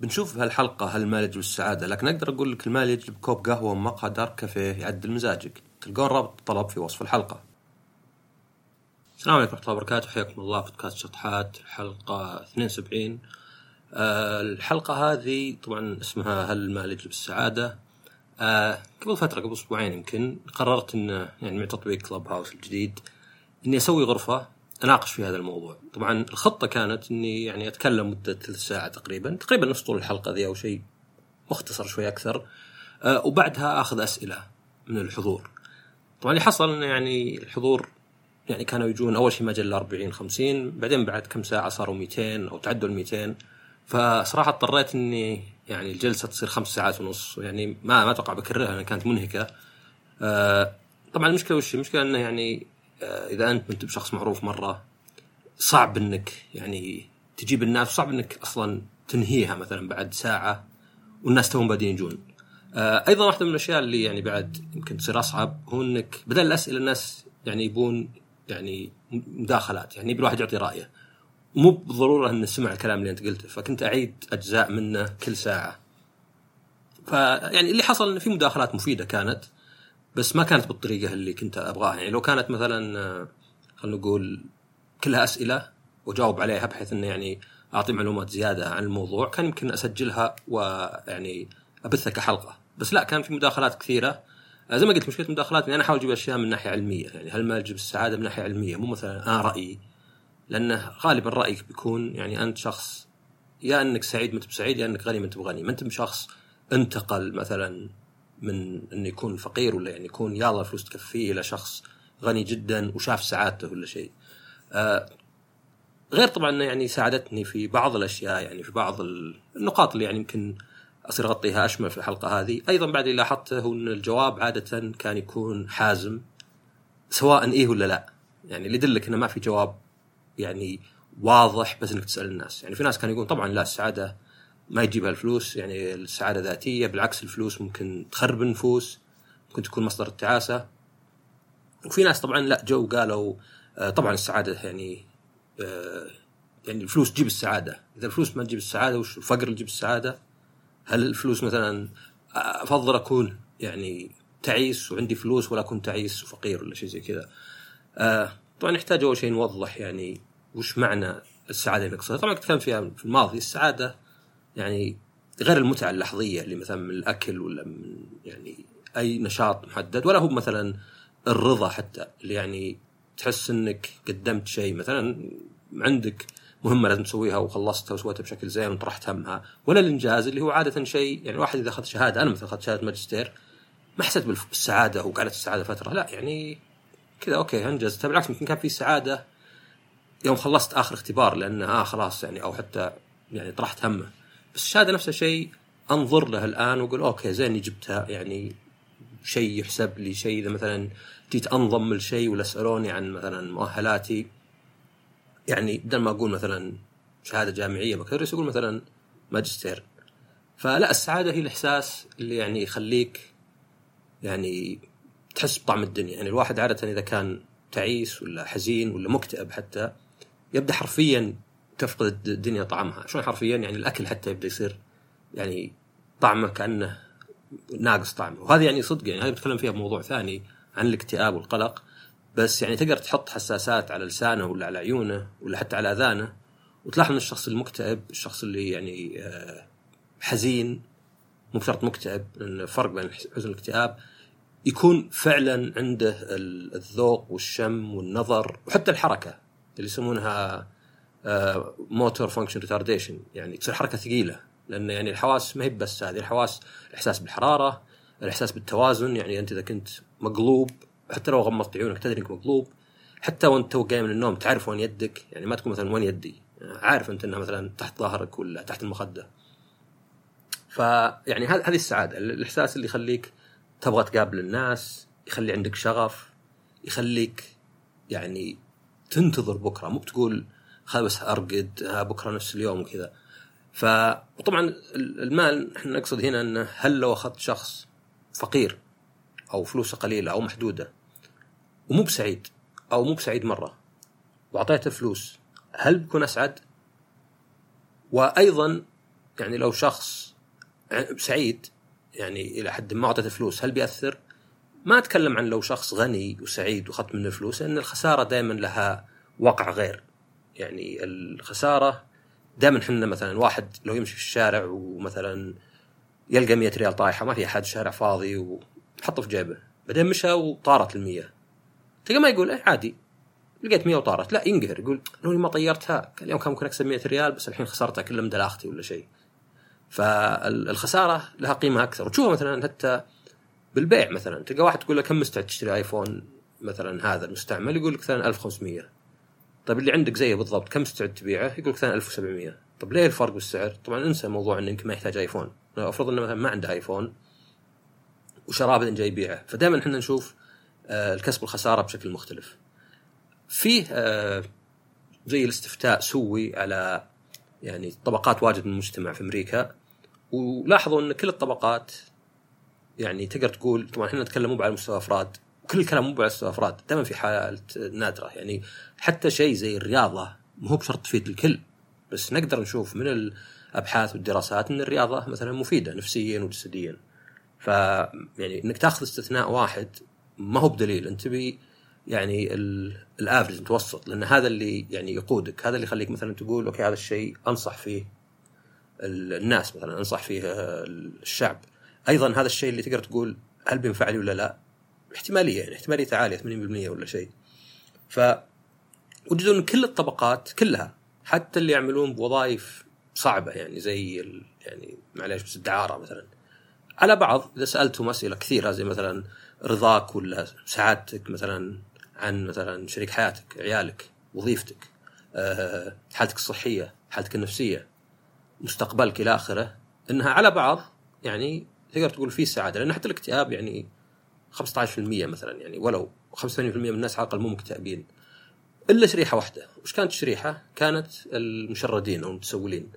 بنشوف بهالحلقة هل المال يجلب السعادة لكن أقدر أقول لك المال يجلب كوب قهوة ومقهى دار كافيه يعدل مزاجك. تلقون رابط الطلب في وصف الحلقة. السلام عليكم ورحمة الله وبركاته. حياكم الله في بودكاست شطحات الحلقة 72 آه الحلقة هذه طبعا اسمها هل المال يجلب السعادة آه قبل فترة قبل أسبوعين يمكن قررت أن يعني مع تطبيق كلوب هاوس الجديد إني أسوي غرفة اناقش في هذا الموضوع. طبعا الخطة كانت إني يعني أتكلم مدة ثلث ساعه تقريبا تقريبا نص طول الحلقة ذي أو شيء مختصر شوي أكثر. أه وبعدها آخذ أسئلة من الحضور. طبعا اللي حصل إنه يعني الحضور يعني كانوا يجون أول شيء ما جل 40 50 بعدين بعد كم ساعة صاروا 200 أو تعدوا ال 200 فصراحة اضطريت إني يعني الجلسة تصير خمس ساعات ونص يعني ما ما أتوقع بكررها لأنها كانت منهكة. أه طبعا المشكلة وش؟ المشكلة إنه يعني إذا أنت انت بشخص معروف مرة صعب إنك يعني تجيب الناس صعب إنك أصلا تنهيها مثلا بعد ساعة والناس توهم بادين يجون. آه، أيضا واحدة من الأشياء اللي يعني بعد يمكن تصير أصعب هو إنك بدل الأسئلة الناس يعني يبون يعني مداخلات يعني يبي الواحد يعطي رأيه. مو بالضروره إنه سمع الكلام اللي أنت قلته فكنت أعيد أجزاء منه كل ساعة. فيعني اللي حصل انه في مداخلات مفيدة كانت بس ما كانت بالطريقة اللي كنت أبغاها. يعني لو كانت مثلا آه، خلينا نقول كلها أسئلة وأجاوب عليها بحيث إنه يعني أعطي معلومات زيادة عن الموضوع كان يمكن أسجلها ويعني أبثها كحلقة. بس لا كان في مداخلات كثيرة. آه، زي ما قلت مشكلة المداخلات إني أنا أحاول أجيب أشياء من ناحية علمية. يعني هل ما تجيب السعادة من ناحية علمية؟ مو مثلا أنا رأيي لأنه غالبا رأيك بيكون يعني أنت شخص يا إنك سعيد ما انت بسعيد يا إنك غني ما انت بغني ما أنت بشخص انتقل مثلا من انه يكون فقير ولا يعني يكون يلا فلوس تكفيه إلى شخص غني جدا وشاف سعادته ولا شيء. آه غير طبعا إنه يعني ساعدتني في بعض الأشياء يعني في بعض النقاط اللي يعني يمكن أصير أغطيها أشمل في الحلقة هذه، أيضا بعد اللي لاحظته هو إن الجواب عادة كان يكون حازم سواء إيه ولا لا. يعني اللي يدلك إنه ما في جواب يعني واضح بس إنك تسأل الناس، يعني في ناس كانوا يقولون طبعا لا السعادة ما يجيبها الفلوس يعني السعادة ذاتية بالعكس الفلوس ممكن تخرب النفوس ممكن تكون مصدر التعاسة. وفي ناس طبعا لا جو قالوا آه، طبعا السعادة يعني آه، يعني الفلوس تجيب السعادة. إذا الفلوس ما تجيب السعادة وش الفقر يجيب السعادة؟ هل الفلوس مثلا آه، أفضل أكون يعني تعيس وعندي فلوس ولا أكون تعيس وفقير ولا شيء زي كذا؟ طبعا نحتاج أول شيء نوضح يعني وش معنى السعادة اللي نقصدها. طبعا تكلمت فيها في الماضي السعادة يعني غير المتعة اللحظية اللي مثلا من الأكل ولا من يعني أي نشاط محدد ولا هو مثلا الرضا حتى اللي يعني تحس إنك قدمت شيء مثلا عندك مهمة لازم تسويها وخلصتها وسويتها بشكل زين وطرحت همها ولا الإنجاز اللي هو عادة شيء يعني الواحد إذا أخذ شهادة أنا مثلا أخذت شهادة ماجستير ما حسيت بالسعادة وقعدت السعادة فترة لا يعني كذا أوكي انجزتها بالعكس يمكن كان في سعادة يوم خلصت آخر اختبار لأنه آه خلاص يعني أو حتى يعني طرحت همه. بس الشهاده نفس الشيء أنظر له الآن وأقول أوكي زين جبتها يعني شيء يحسب لي شيء. إذا مثلا جيت انضم لشيء ولا سألوني عن مثلا مؤهلاتي يعني بدل ما أقول مثلا شهادة جامعية بكالوريوس أقول مثلا ماجستير. فلا السعادة هي الإحساس اللي يعني يخليك يعني تحس بطعم الدنيا. يعني الواحد عادة إذا كان تعيس ولا حزين ولا مكتئب حتى يبدأ حرفيا تفقد الدنيا طعمها. شلون حرفيا يعني الأكل حتى يبدأ يصير يعني طعمه كأنه ناقص طعمه. وهذه يعني صدق يعني هذه بتكلم فيها بموضوع ثاني عن الاكتئاب والقلق. بس يعني تقدر تحط حساسات على لسانه ولا على عيونه ولا حتى على أذانه وتلاحظ إن الشخص المكتئب الشخص اللي يعني آه، حزين مو بشرط مكتئب لأن فرق بين الحزن والاكتئاب يكون فعلا عنده الذوق والشم والنظر وحتى الحركة اللي يسمونها motor function retardation يعني تصير حركة ثقيلة لأن يعني الحواس ما هي بس هذه الحواس الإحساس بالحرارة الإحساس بالتوازن يعني أنت إذا كنت مقلوب حتى لو غمضت عيونك تدري إنك مقلوب حتى وأنت تو من النوم تعرف وين يدك يعني ما تكون مثلا وين يدي عارف أنت إنها مثلا تحت ظهرك ولا تحت المخدة. فيعني هذه السعادة الإحساس اللي يخليك تبغى تقابل الناس يخلي عندك شغف يخليك يعني تنتظر بكرة مو بتقول خل بس ارقد بكرة نفس اليوم وكذا فطبعا المال إحنا نقصد هنا إنه هل لو أخذت شخص فقير أو فلوسه قليلة أو محدودة ومو بسعيد أو مو بسعيد مرة وأعطيته فلوس هل بيكون أسعد؟ وأيضا يعني لو شخص سعيد يعني إلى حد ما أعطيته فلوس هل بيأثر؟ ما أتكلم عن لو شخص غني وسعيد واخذت منه الفلوس لأن الخسارة دائما لها وقع غير يعني الخسارة دائما إحنا مثلا واحد لو يمشي في الشارع ومثلا يلقى 100 ريال طايحة ما في أحد شارع فاضي وحطه في جيبه. بعدين مشى وطارت ال 100 تلقى ما يقول إيه عادي. لقيت 100 وطارت. لا ينقهر. يقول لو ما طيرتها اليوم كان ممكن أكسب 100 ريال بس الحين خسرتها كلها من أختي ولا شيء. فالخساره لها قيمة أكثر. وتشوفها مثلا حتى بالبيع مثلا. تلقى واحد تقول له كم مستعد تشتري ايفون مثلا هذا المستعمل؟ يقول لك مثلا 1500 طيب اللي عندك زيه بالضبط كم مستعد تبيعه؟ يقول لك مثلا 1700 طيب ليه الفرق بالسعر؟ طبعا انسى موضوع إنه يمكن ما يحتاج آيفون. أفرض إنه مثلا ما عنده آيفون وشراه بعدين جاي يبيعه. فدائما إحنا نشوف آه، الكسب والخسارة بشكل مختلف. فيه آه، زي الاستفتاء سوي على يعني طبقات واجد من المجتمع في أمريكا. ولاحظوا إن كل الطبقات يعني تقدر تقول طبعا إحنا نتكلم مو على مستوى أفراد كل الكلام مو مستوى أفراد دائما في حالات نادرة. يعني حتى شيء زي الرياضة مو بشرط تفيد الكل بس نقدر نشوف من الأبحاث والدراسات إن الرياضة مثلا مفيدة نفسيا وجسديا. ف يعني إنك تأخذ استثناء واحد ما هو بدليل أنت تبي يعني ال average المتوسط لأن هذا اللي يعني يقودك هذا اللي يخليك مثلا تقول okay هذا الشيء أنصح فيه الناس مثلا أنصح فيه الشعب. أيضا هذا الشيء اللي تقدر تقول هل بينفع لي ولا لا؟ احتمالية يعني احتمالية عالية 80% ولا شيء. ف وجدوا ان كل الطبقات كلها حتى اللي يعملون بوظائف صعبة يعني زي يعني معليش بس الدعارة مثلا. على بعض إذا سألتهم أسئلة كثيرة زي مثلا رضاك ولا سعادتك مثلا عن مثلا شريك حياتك عيالك وظيفتك أه، حالتك الصحية حالتك النفسية مستقبلك إلى آخره إنها على بعض يعني تقدر تقول في سعادة. لأن حتى الاكتئاب يعني 15% مثلا يعني ولو 85% من الناس على الأقل مو مكتئبين. إلا شريحة واحدة، وش كانت الشريحة؟ كانت المشردين أو المتسولين.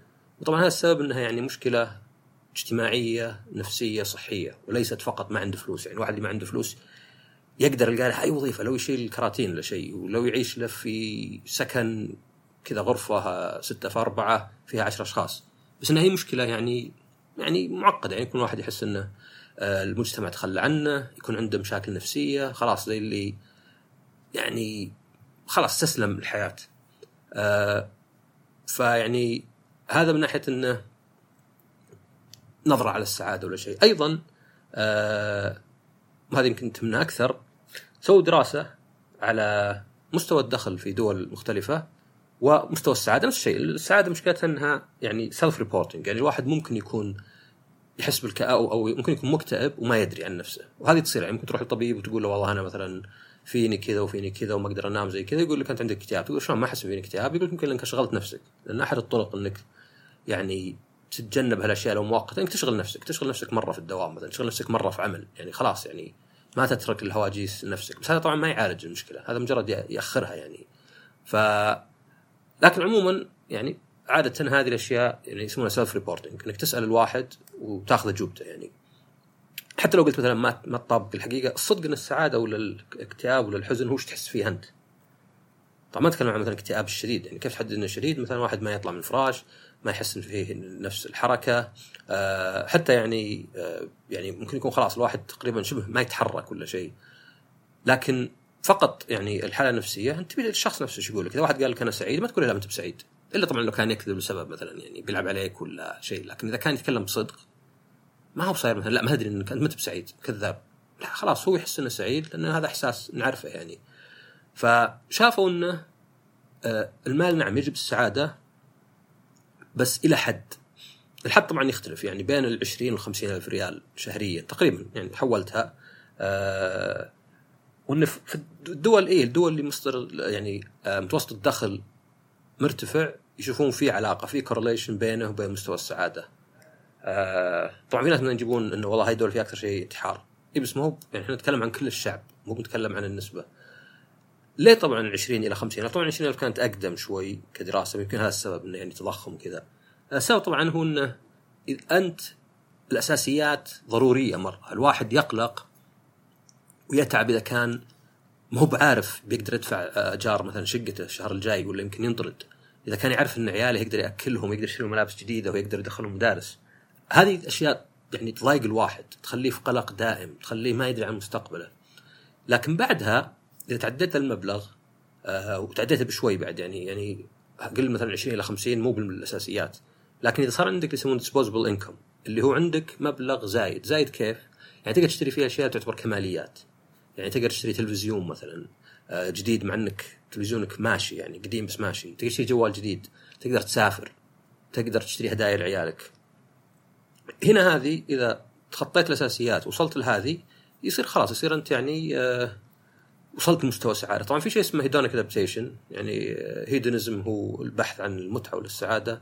وطبعا هذا السبب إنها يعني مشكلة اجتماعية نفسية صحية وليست فقط ما عنده فلوس، يعني الواحد اللي ما عنده فلوس يقدر يلقى له اي وظيفة لو يشيل كراتين ولا شيء ولو يعيش له في سكن كذا غرفة ستة في أربعة فيها عشر أشخاص. بس إنها هي مشكلة يعني يعني معقدة. يعني يكون واحد يحس إنه المجتمع تخلى عنه يكون عنده مشاكل نفسية خلاص زي اللي يعني خلاص استسلم الحياة. آه فيعني هذا من ناحية إنه نظرة على السعادة ولا شيء. أيضا آه وهذا يمكن تهمنا أكثر سووا دراسة على مستوى الدخل في دول مختلفة ومستوى السعادة نفس الشيء. السعادة مشكلتها إنها يعني self reporting يعني الواحد ممكن يكون يحس بالكآبة أو ممكن يكون مكتئب وما يدري عن نفسه. وهذه تصير يعني ممكن تروح للطبيب وتقول له والله أنا مثلا فيني كذا وفيني كذا وما أقدر أنام زي كذا يقول لك أنت عندك اكتئاب. تقول شلون ما أحس فيني اكتئاب؟ يقول لك يمكن لأنك شغلت نفسك. لأن أحد الطرق إنك يعني تتجنب هالأشياء لو مؤقتة إنك تشغل نفسك. تشغل نفسك مرة في الدوام مثلا تشغل نفسك مرة في عمل. يعني خلاص يعني ما تترك الهواجيس لنفسك بس هذا طبعا ما يعالج المشكلة. هذا مجرد يأخرها يعني. ف لكن عموما يعني عادة هذه الأشياء يعني يسمونها self reporting إنك تسأل الواحد وتاخذ اجوبته يعني. حتى لو قلت مثلا ما ما تطابق الحقيقة الصدق إن السعادة ولا الاكتئاب ولا الحزن هو إيش تحس فيه أنت. طبعا ما أتكلم عن مثلا الاكتئاب الشديد يعني كيف تحدد إنه شديد؟ مثلا واحد ما يطلع من الفراش ما يحس ان فيه نفس الحركة أه حتى يعني أه يعني ممكن يكون خلاص الواحد تقريبا شبه ما يتحرك ولا شيء. لكن فقط يعني الحالة النفسية أنت الشخص نفسه إيش يقول لك إذا واحد قال لك أنا سعيد ما تقول لا أنت بسعيد. إلا طبعا لو كان يكذب لسبب مثلا يعني بيلعب عليك ولا شيء لكن إذا كان يتكلم بصدق ما هو صاير مثلا لا ما أدري انك انت بسعيد كذاب. لا خلاص هو يحس إنه سعيد لأن هذا إحساس نعرفه يعني. فشافوا إنه آه، المال نعم يجب السعادة بس إلى حد. الحد طبعا يختلف يعني بين ال 20 وال 50 ألف ريال شهريا تقريبا يعني حولتها. آه وإن في الدول إيه الدول اللي مصدر يعني آه متوسط الدخل مرتفع يشوفون في علاقة في كورليشن بينه وبين مستوى السعادة. آه طبعا في ناس يجيبون إنه والله هاي الدول فيها أكثر شيء انتحار. اي بس ما هو يعني إحنا نتكلم عن كل الشعب مو بنتكلم عن النسبة. ليه طبعا 20 إلى 50 طبعا 20 الف كانت أقدم شوي كدراسة يمكن هذا السبب إنه يعني تضخم وكذا. السبب طبعا هو إنه أنت الأساسيات ضرورية مرة، الواحد يقلق ويتعب إذا كان ما هو بعارف بيقدر يدفع اجار مثلا شقته الشهر الجاي ولا يمكن ينطرد. إذا كان يعرف إن عياله يقدر يأكلهم يقدر يشتري ملابس جديدة ويقدر يدخلهم مدارس. هذه أشياء يعني تضايق الواحد تخليه في قلق دائم تخليه ما يدري عن مستقبله. لكن بعدها إذا تعديت المبلغ آه وتعديته بشوي بعد يعني يعني قل مثلا 20 إلى 50 مو بالأساسيات. لكن إذا صار عندك يسمونه ديسبوزبل انكم اللي هو عندك مبلغ زايد. زايد كيف؟ يعني تقدر تشتري فيه أشياء تعتبر كماليات. يعني تقدر تشتري تلفزيون مثلا آه، جديد مع إنك تلفزيونك ماشي يعني قديم بس ماشي. تقدر تشتري جوال جديد تقدر تسافر تقدر تشتري هدايا لعيالك. هنا هذه إذا تخطيت الأساسيات وصلت لهذه يصير خلاص يصير أنت يعني آه وصلت لمستوى سعاده طبعا في شيء اسمه hedonic adaptation يعني hedonism هو البحث عن المتعة والسعادة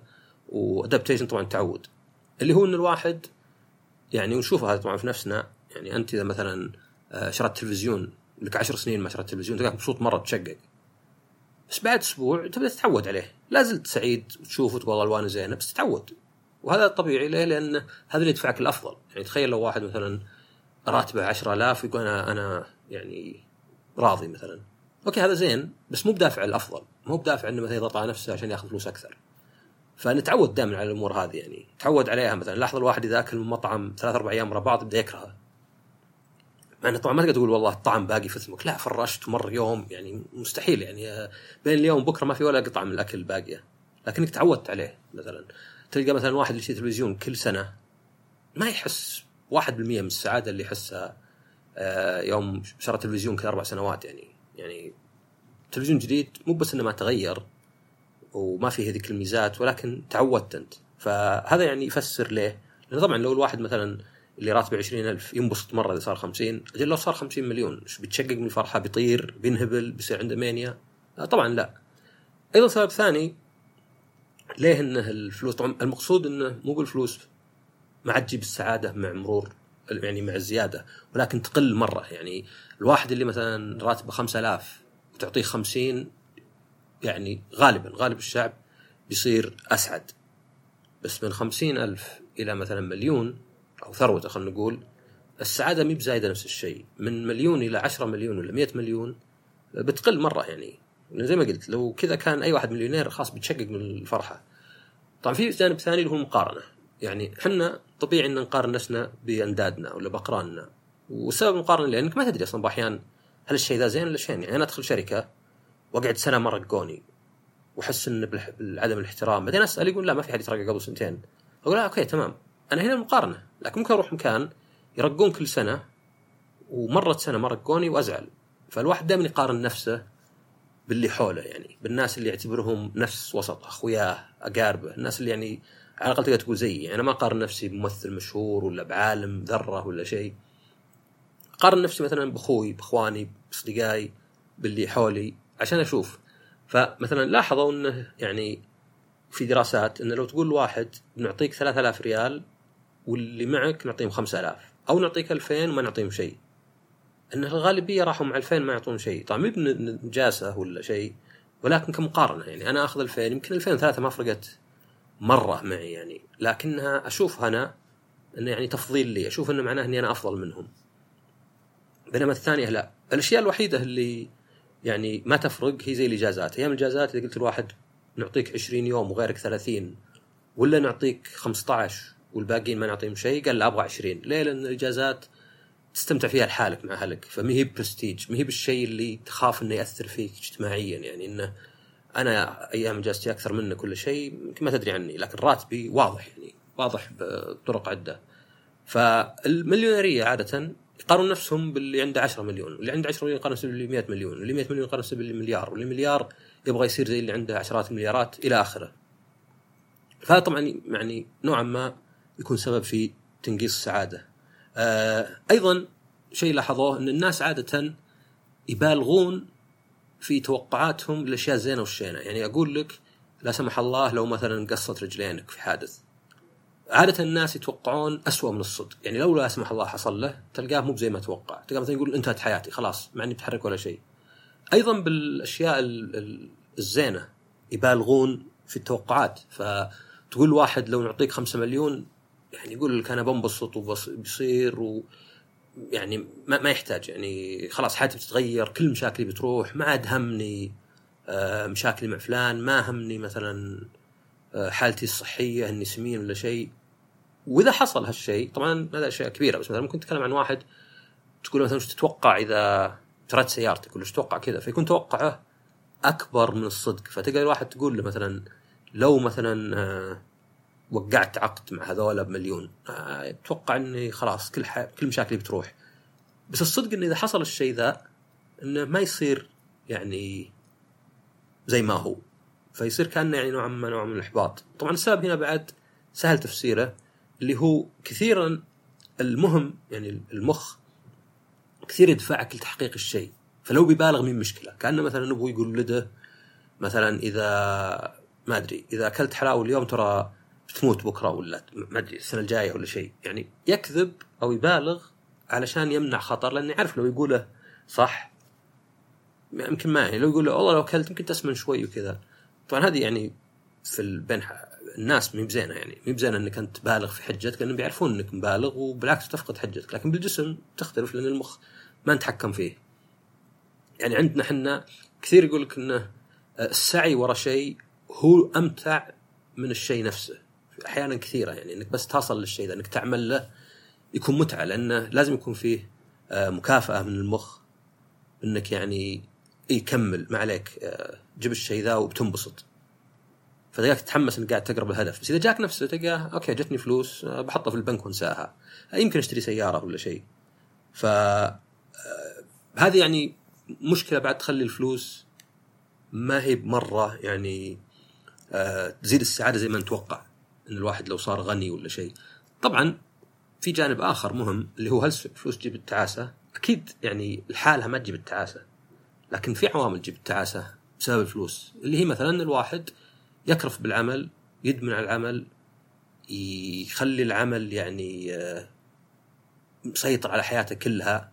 و adaptation طبعا تعود. اللي هو إن الواحد يعني ونشوفه هذا طبعا في نفسنا يعني أنت إذا مثلا آه، شريت تلفزيون. لك عشر سنين ما شريت تلفزيون تلقاك مبسوط مرة تشقق. بس بعد أسبوع تبدا تتعود عليه. لا زلت سعيد وتشوفه وتقول الوانه زينة بس تتعود. وهذا طبيعي ليه؟ لأن هذا اللي يدفعك الافضل يعني تخيل لو واحد مثلا راتبه 10000 ويقول أنا أنا يعني راضي مثلا. أوكي هذا زين بس مو بدافع الافضل مو بدافع إنه مثلا يضغط على نفسه عشان يأخذ فلوس أكثر. فنتعود دائما على الأمور هذه يعني. تعود عليها مثلا. لاحظ الواحد إذا أكل من مطعم ثلاث أربع أيام ورا بعض يبدا يكرهه. مع إنه طبعا ما تقدر تقول والله الطعم باقي في فمك لا فرشت مر يوم يعني مستحيل يعني بين اليوم وبكرة ما في ولا قطعة من الأكل باقيه لكنك تعودت عليه مثلا. تلقى مثلا واحد يشتري تلفزيون كل سنة ما يحس 1% من السعادة اللي يحسها آه، يوم شرى تلفزيون كل أربع سنوات يعني يعني تلفزيون جديد مو بس إنه ما تغير وما فيه هذيك الميزات ولكن تعودت أنت. فهذا يعني يفسر ليه؟ لأن طبعا لو الواحد مثلا اللي راتبه 20000 ينبسط مرة إذا صار 50 أجل لو صار 50 مليون إيش بيتشقق من الفرحه بيطير بينهبل بيصير عنده مانيا؟ طبعا لا. أيضا سبب ثاني ليه إنه الفلوس؟ طبعا المقصود إنه مو بالفلوس ما عاد تجيب السعادة مع مرور يعني مع الزيادة ولكن تقل مرة. يعني الواحد اللي مثلا راتبه 5000 وتعطيه 50 يعني غالبا غالب الشعب بيصير أسعد. بس من 50000 إلى مثلا مليون أو ثروته خلينا نقول السعادة مي بزايدة نفس الشيء. من مليون إلى 10 مليون ولا 100 مليون بتقل مرة يعني. زي ما قلت لو كذا كان أي واحد مليونير خلاص بيتشقق من الفرحة. طبعا في جانب ثاني اللي هو المقارنة. يعني إحنا طبيعي إن نقارن نفسنا بأندادنا ولا بأقراننا. والسبب المقارنة لأنك ما تدري أصلا بأحيان هل الشيء ذا زين ولا شين يعني أنا أدخل شركة وأقعد سنة ما رقوني وأحس إن بعدم الاحترام. بعدين أسأل يقول لا ما في احد يترقى قبل سنتين. أقول لا okay تمام. أنا هنا المقارنه لكن ممكن أروح مكان يرقون كل سنة ومرت سنة ما رقوني وأزعل. فالواحد دائما يقارن نفسه باللي حوله يعني بالناس اللي يعتبرهم نفس وسط أخوياه أقاربه الناس اللي يعني على الأقل تقدر تقول زيي. يعني أنا ما أقارن نفسي بممثل مشهور ولا بعالم ذرة ولا شيء. أقارن نفسي مثلا بأخوي بأخواني بأصدقائي باللي حولي عشان أشوف. فمثلا لاحظوا إنه يعني في دراسات إنه لو تقول واحد بنعطيك 3000 ريال واللي معك نعطيهم 5000 أو نعطيك 2000 وما نعطيهم شيء. أن الغالبية راحوا مع 2000 ما يعطون شيء. طبعا مو بنجاسه ولا شيء ولكن كمقارنة يعني. أنا آخذ 2000 يمكن 2000 ثلاثة ما فرقت مرة معي يعني. لكنها اشوفها أنا انه يعني تفضيل لي أشوف انه معناه إني أنا أفضل منهم. بينما الثانية لا. الأشياء الوحيدة اللي يعني ما تفرق هي زي الإجازات. أيام الإجازات إذا قلت الواحد نعطيك 20 يوم وغيرك 30 ولا نعطيك 15 والباقيين ما نعطيهم شيء قال لا أبغى 20 ليه؟ لأن الإجازات تستمتع فيها لحالك مع أهلك. فما هي برستيج ما هي بالشيء اللي تخاف إنه يأثر فيك اجتماعيا. يعني إنه أنا أيام إجازتي أكثر منك كل شيء يمكن ما تدري عني لكن راتبي واضح يعني واضح بطرق عدة. فالمليونيرية عادة يقارنون نفسهم باللي عنده 10 مليون واللي عنده 10 مليون يقارن نفسه باللي 100 مليون واللي 100 مليون يقارن نفسه باللي مليار واللي مليار يبغى يصير زي اللي عنده عشرات المليارات إلى آخره. فهذا طبعا يعني نوعا ما يكون سبب في تنقيص السعادة. آه أيضا شيء لاحظوه إن الناس عادة يبالغون في توقعاتهم للاشياء الزينه والشينه يعني أقول لك لا سمح الله لو مثلا قصت رجلينك في حادث. عادة الناس يتوقعون أسوأ من الصدق، يعني لو لا سمح الله حصل له تلقاه مو زي ما توقع، تلقاه مثلا يقول انتهت حياتي خلاص ما عندي بتحرك ولا شيء. أيضا بالأشياء الزينة يبالغون في التوقعات، فتقول واحد لو نعطيك خمسة مليون يعني يقول لك أنا بنبسط وبيصير و يعني ما, ما يحتاج يعني خلاص حياتي بتتغير كل مشاكلي بتروح ما عاد همني آه، مشاكلي مع فلان ما همني مثلا آه، حالتي الصحية إني سمين ولا شيء. وإذا حصل هالشيء طبعا هذا أشياء كبيرة بس مثلا ممكن تتكلم عن واحد تقول مثلا وش تتوقع إذا تركت سيارتك ولا تتوقع كذا؟ فيكون توقعه أكبر من الصدق. فتلقى الواحد تقول له مثلا لو مثلا آه، وقعت عقد مع هذولا بمليون. أتوقع إني خلاص كل ح... كل مشاكلي بتروح. بس الصدق انه إذا حصل الشيء ذا إنه ما يصير يعني زي ما هو. فيصير كأنه يعني نوعا ما نوع من الإحباط. طبعا السبب هنا بعد سهل تفسيره اللي هو كثيرا المهم يعني المخ كثير يدفعك لتحقيق الشيء. فلو بيبالغ من مشكلة؟ كأنه مثلا أبوه يقول لده مثلا إذا ما أدري إذا أكلت حلاوة اليوم ترى بتموت بكرة ولا ما أدري السنة الجاية ولا شيء. يعني يكذب أو يبالغ علشان يمنع خطر لأنه يعرف لو يقوله صح. يمكن ما يعني لو يقول له والله لو أكلت يمكن تسمن شوي وكذا. طبعا هذه يعني في بين الناس مي بزينة يعني. مي بزينة إنك أنت بالغ في حجتك لأنهم بيعرفون إنك مبالغ وبالعكس تفقد حجتك. لكن بالجسم تختلف لأن المخ ما نتحكم فيه. يعني عندنا إحنا كثير يقول لك إنه السعي ورا شيء هو أمتع من الشيء نفسه. أحيانا كثيرة يعني إنك بس تصل للشيء ذا إنك تعمل له يكون متعة لأنه لازم يكون فيه آه، مكافأة من المخ إنك يعني يكمل ما عليك آه، جيب الشيء ذا وبتنبسط. فتلقاك تتحمس إنك قاعد تقرب الهدف بس إذا جاك نفسه تلقاه okay جتني فلوس آه، بحطها في البنك وانساها. يمكن أشتري سيارة ولا شيء. ف هذه يعني مشكلة بعد تخلي الفلوس ما هي بمرة يعني تزيد السعادة زي ما نتوقع. ان الواحد لو صار غني ولا شيء. طبعا في جانب آخر مهم اللي هو هل الفلوس تجيب التعاسة؟ أكيد يعني لحالها ما تجيب التعاسة لكن في عوامل تجيب التعاسة بسبب الفلوس. اللي هي مثلا الواحد يكرف بالعمل يدمن على العمل يخلي العمل يعني آه، مسيطر على حياته كلها.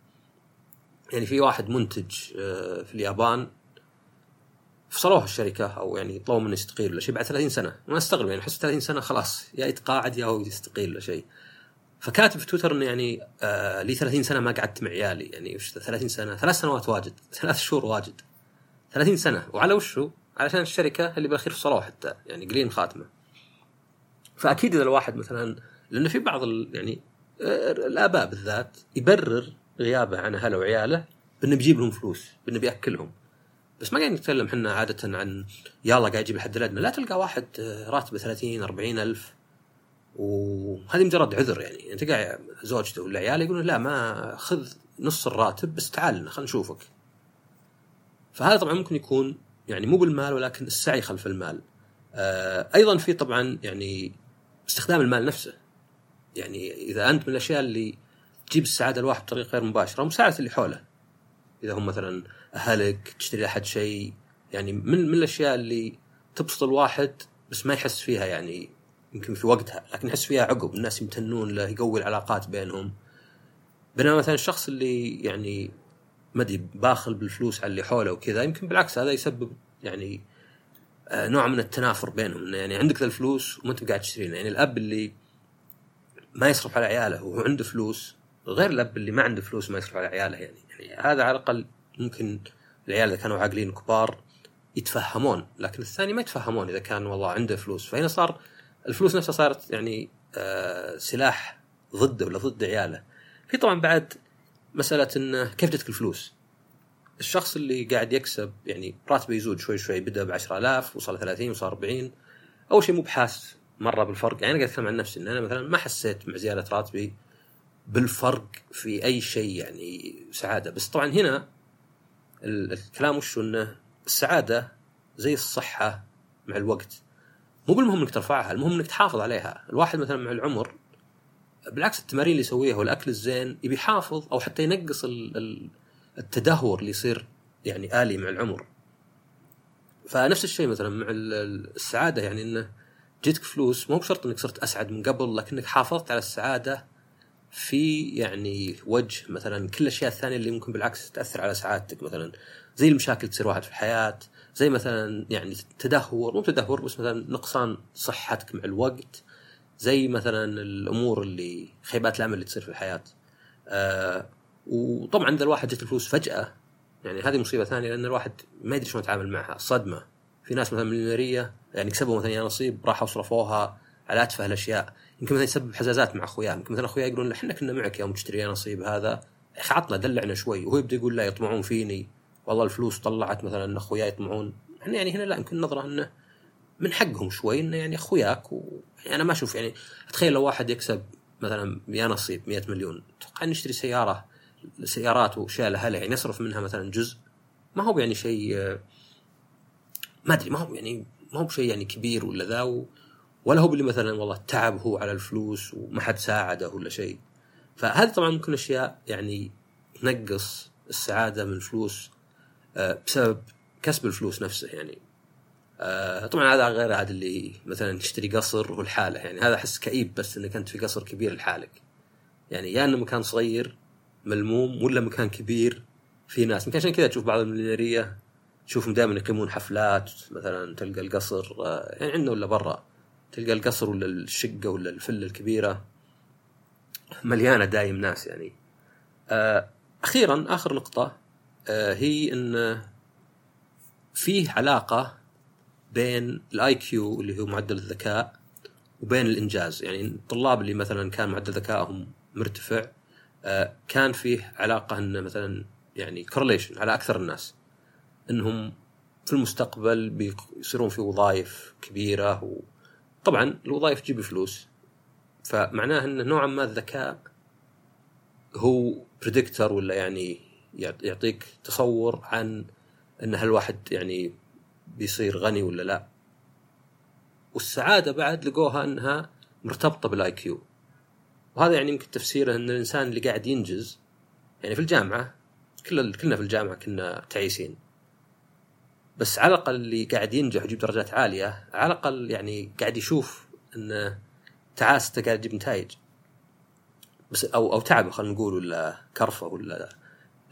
يعني في واحد منتج آه، في اليابان فصلوه الشركة أو يعني طلبوا منه يستقيل ولا شيء بعد 30 سنة. وأنا أستغرب يعني أحس 30 سنة خلاص يا يتقاعد يا هو يستقيل ولا شيء. فكاتب في تويتر إنه يعني آه لي 30 سنة ما قعدت مع عيالي يعني وش 30 سنة؟ ثلاث سنوات واجد ثلاث شهور واجد. 30 سنة وعلى وشو؟ علشان الشركة اللي بالأخير فصلوه حتى يعني قليل خاتمة. فأكيد إذا الواحد مثلا لأنه في بعض يعني آه الآباء بالذات يبرر غيابه عن أهله وعياله بأنه بيجيب لهم فلوس بأنه بيأكلهم. بس ما قاعد نتكلم إحنا عادة عن يلا قاعد يجيب الحد الادنى لا تلقى واحد آه، راتبه 30 40 ألف. وهذه مجرد عذر يعني. أنت قاعد زوجته ولا عياله يقولون لا ما خذ نص الراتب بس تعال لنا خلينا نشوفك. فهذا طبعا ممكن يكون يعني مو بالمال ولكن السعي خلف المال. آه أيضا في طبعا يعني استخدام المال نفسه. يعني إذا أنت من الأشياء اللي تجيب السعادة الواحد بطريقة غير مباشرة مساعدة اللي حوله. إذا هم مثلا أهلك تشتري احد شيء. يعني من من الأشياء اللي تبسط الواحد بس ما يحس فيها يعني يمكن في وقتها لكن يحس فيها عقب. الناس يمتنون له يقوي العلاقات بينهم. بينما مثلا الشخص اللي يعني ما أدري باخل بالفلوس على اللي حوله وكذا يمكن بالعكس هذا يسبب يعني آه، نوع من التنافر بينهم. يعني عندك ذا الفلوس وما أنت قاعد تشترينا يعني الأب اللي ما يصرف على عياله وهو عنده فلوس غير الأب اللي ما عنده فلوس ما يصرف على عياله يعني. يعني هذا على الأقل ممكن العيال إذا كانوا عاقلين كبار يتفهمون لكن الثاني ما يتفهمون إذا كان والله عنده فلوس. فهنا صار الفلوس نفسها صارت يعني آه سلاح ضده ولا ضد عياله. في طبعا بعد مسألة إنه كيف جتك الفلوس؟ الشخص اللي قاعد يكسب يعني راتبه يزود شوي شوي بدأ ب 10000 وصل 30 وصار 40 أول شيء مو بحاس مرة بالفرق. يعني أنا قاعد أتكلم عن نفسي إن أنا مثلا ما حسيت مع زيادة راتبي بالفرق في أي شيء يعني سعادة. بس طبعا هنا الكلام وش إنه السعادة زي الصحة مع الوقت. مو بالمهم إنك ترفعها المهم إنك تحافظ عليها. الواحد مثلا مع العمر بالعكس التمارين اللي يسويها والأكل الزين يبي يحافظ أو حتى ينقص التدهور اللي يصير يعني آلي مع العمر. فنفس الشيء مثلا مع السعادة يعني إنه جيتك فلوس مو بشرط إنك صرت أسعد من قبل لكنك حافظت على السعادة في يعني وجه مثلا كل الأشياء الثانية اللي ممكن بالعكس تأثر على سعادتك مثلا. زي المشاكل تصير واحد في الحياة زي مثلا يعني تدهور مو تدهور بس مثلا نقصان صحتك مع الوقت زي مثلا الأمور اللي خيبات الأمل اللي تصير في الحياة. آه وطبعا إذا الواحد جت الفلوس فجأة يعني هذه مصيبة ثانية لأن الواحد ما يدري شلون يتعامل معها. صدمة. في ناس مثلا مليونيرية يعني كسبوا مثلا يا نصيب راحوا صرفوها على اتفه الأشياء. يمكن مثلا يسبب حزازات مع اخوياه يمكن مثلا اخوياه يقولون إحنا كنا معك يوم تشتري نصيب هذا. أخي عطنا دلعنا شوي. وهو يبدأ يقول لا يطمعون فيني. والله الفلوس طلعت مثلا إن اخوياي يطمعون. إحنا يعني هنا لا يمكن نظرة إنه من حقهم شوي إنه يعني أخوياك. و... يعني أنا ما أشوف يعني تخيل لو واحد يكسب مثلا يا نصيب 100 مليون. أتوقع إنه يشتري سيارة سيارات وأشياء لها يعني يصرف منها مثلا جزء. ما هو يعني شيء ما أدري ما هو يعني ما هو بشيء يعني كبير ولا ذا. و... ولا هو اللي مثلا والله تعب هو على الفلوس وما حد ساعده ولا شيء. فهذه طبعا ممكن أشياء يعني تنقص السعادة من الفلوس آه، بسبب كسب الفلوس نفسه يعني. آه، طبعا هذا غير عاد اللي مثلا تشتري قصر والحالة يعني. هذا أحس كئيب بس انك انت في قصر كبير لحالك. يعني يا إنه مكان صغير ملموم ولا مكان كبير في ناس. يمكن عشان كذا تشوف بعض المليونيرية تشوفهم دائما يقيمون حفلات مثلا تلقى القصر آه، يعني عندنا ولا برا. تلقى القصر ولا الشقة ولا الفلة الكبيرة. مليانة دايم ناس يعني. آه، أخيرا آخر نقطة آه، هي إن فيه علاقة بين ال IQ اللي هو معدل الذكاء وبين الإنجاز. يعني الطلاب اللي مثلا كان معدل ذكائهم مرتفع كان فيه علاقة ان مثلا يعني correlation على أكثر الناس. إنهم في المستقبل بيصيرون في وظائف كبيرة وطبعا الوظائف تجيب فلوس فمعناه انه نوعا ما الذكاء هو predictor ولا يعني يعطيك تصور عن إن هالواحد يعني بيصير غني ولا لا. والسعادة بعد لقوها إنها مرتبطة بال IQ وهذا يعني يمكن تفسيره إن الإنسان اللي قاعد ينجز يعني في الجامعة كل كلنا في الجامعة كنا تعيسين. بس على الأقل اللي قاعد ينجح ويجيب درجات عالية على الأقل يعني قاعد يشوف إن تعاسته قاعد تجيب نتائج. بس أو أو تعب خلينا نقول ولا كرفة ولا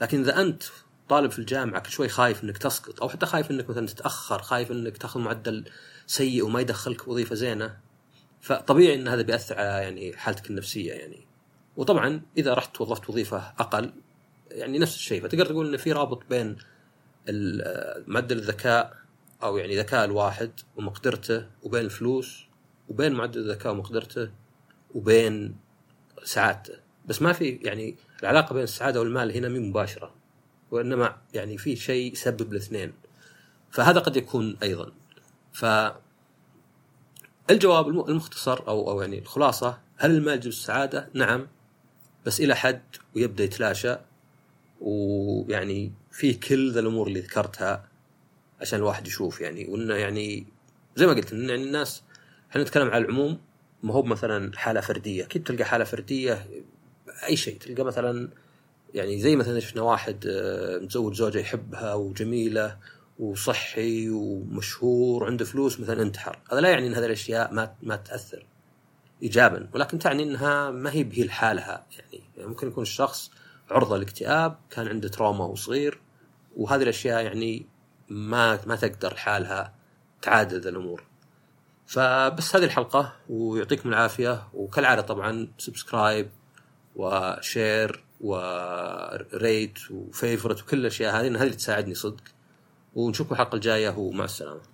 لكن إذا أنت طالب في الجامعة كل شوي خايف إنك تسقط أو حتى خايف إنك مثلا تتأخر خايف إنك تأخذ معدل سيء وما يدخلك وظيفة زينة فطبيعي إن هذا بيأثر على يعني حالتك النفسية يعني. وطبعا إذا رحت وظفت وظيفة أقل يعني نفس الشيء فتقدر تقول إن في رابط بين معدل الذكاء أو يعني ذكاء الواحد ومقدرته وبين الفلوس وبين معدل الذكاء ومقدرته وبين سعادته. بس ما في يعني العلاقة بين السعادة والمال هنا مو مباشرة وإنما يعني في شيء يسبب الاثنين. فهذا قد يكون أيضا. ف الجواب المختصر أو أو يعني الخلاصة هل المال يجلب السعادة؟ نعم. بس إلى حد ويبدأ يتلاشى ويعني فيه كل ذا الأمور اللي ذكرتها عشان الواحد يشوف يعني. وإنه يعني زي ما قلت إن يعني الناس إحنا نتكلم على العموم ما هو مثلا حالة فردية. أكيد تلقى حالة فردية أي شيء. تلقى مثلا يعني زي مثلا شفنا واحد آه، متزوج زوجة يحبها وجميلة وصحي ومشهور وعنده فلوس مثلا انتحر. هذا لا يعني إن هذه الأشياء ما ما تأثر ايجابا. ولكن تعني إنها ما هي به لحالها يعني, يعني ممكن يكون الشخص عرضة للاكتئاب كان عنده trauma وهو صغير وهذه الأشياء يعني ما ما تقدر لحالها تعادل الأمور. فبس هذه الحلقة ويعطيكم العافية وكالعادة طبعا subscribe و share و rate و favorite وكل الأشياء هذه هذه اللي تساعدني صدق. ونشوفكم الحلقة الجاية ومع السلامة.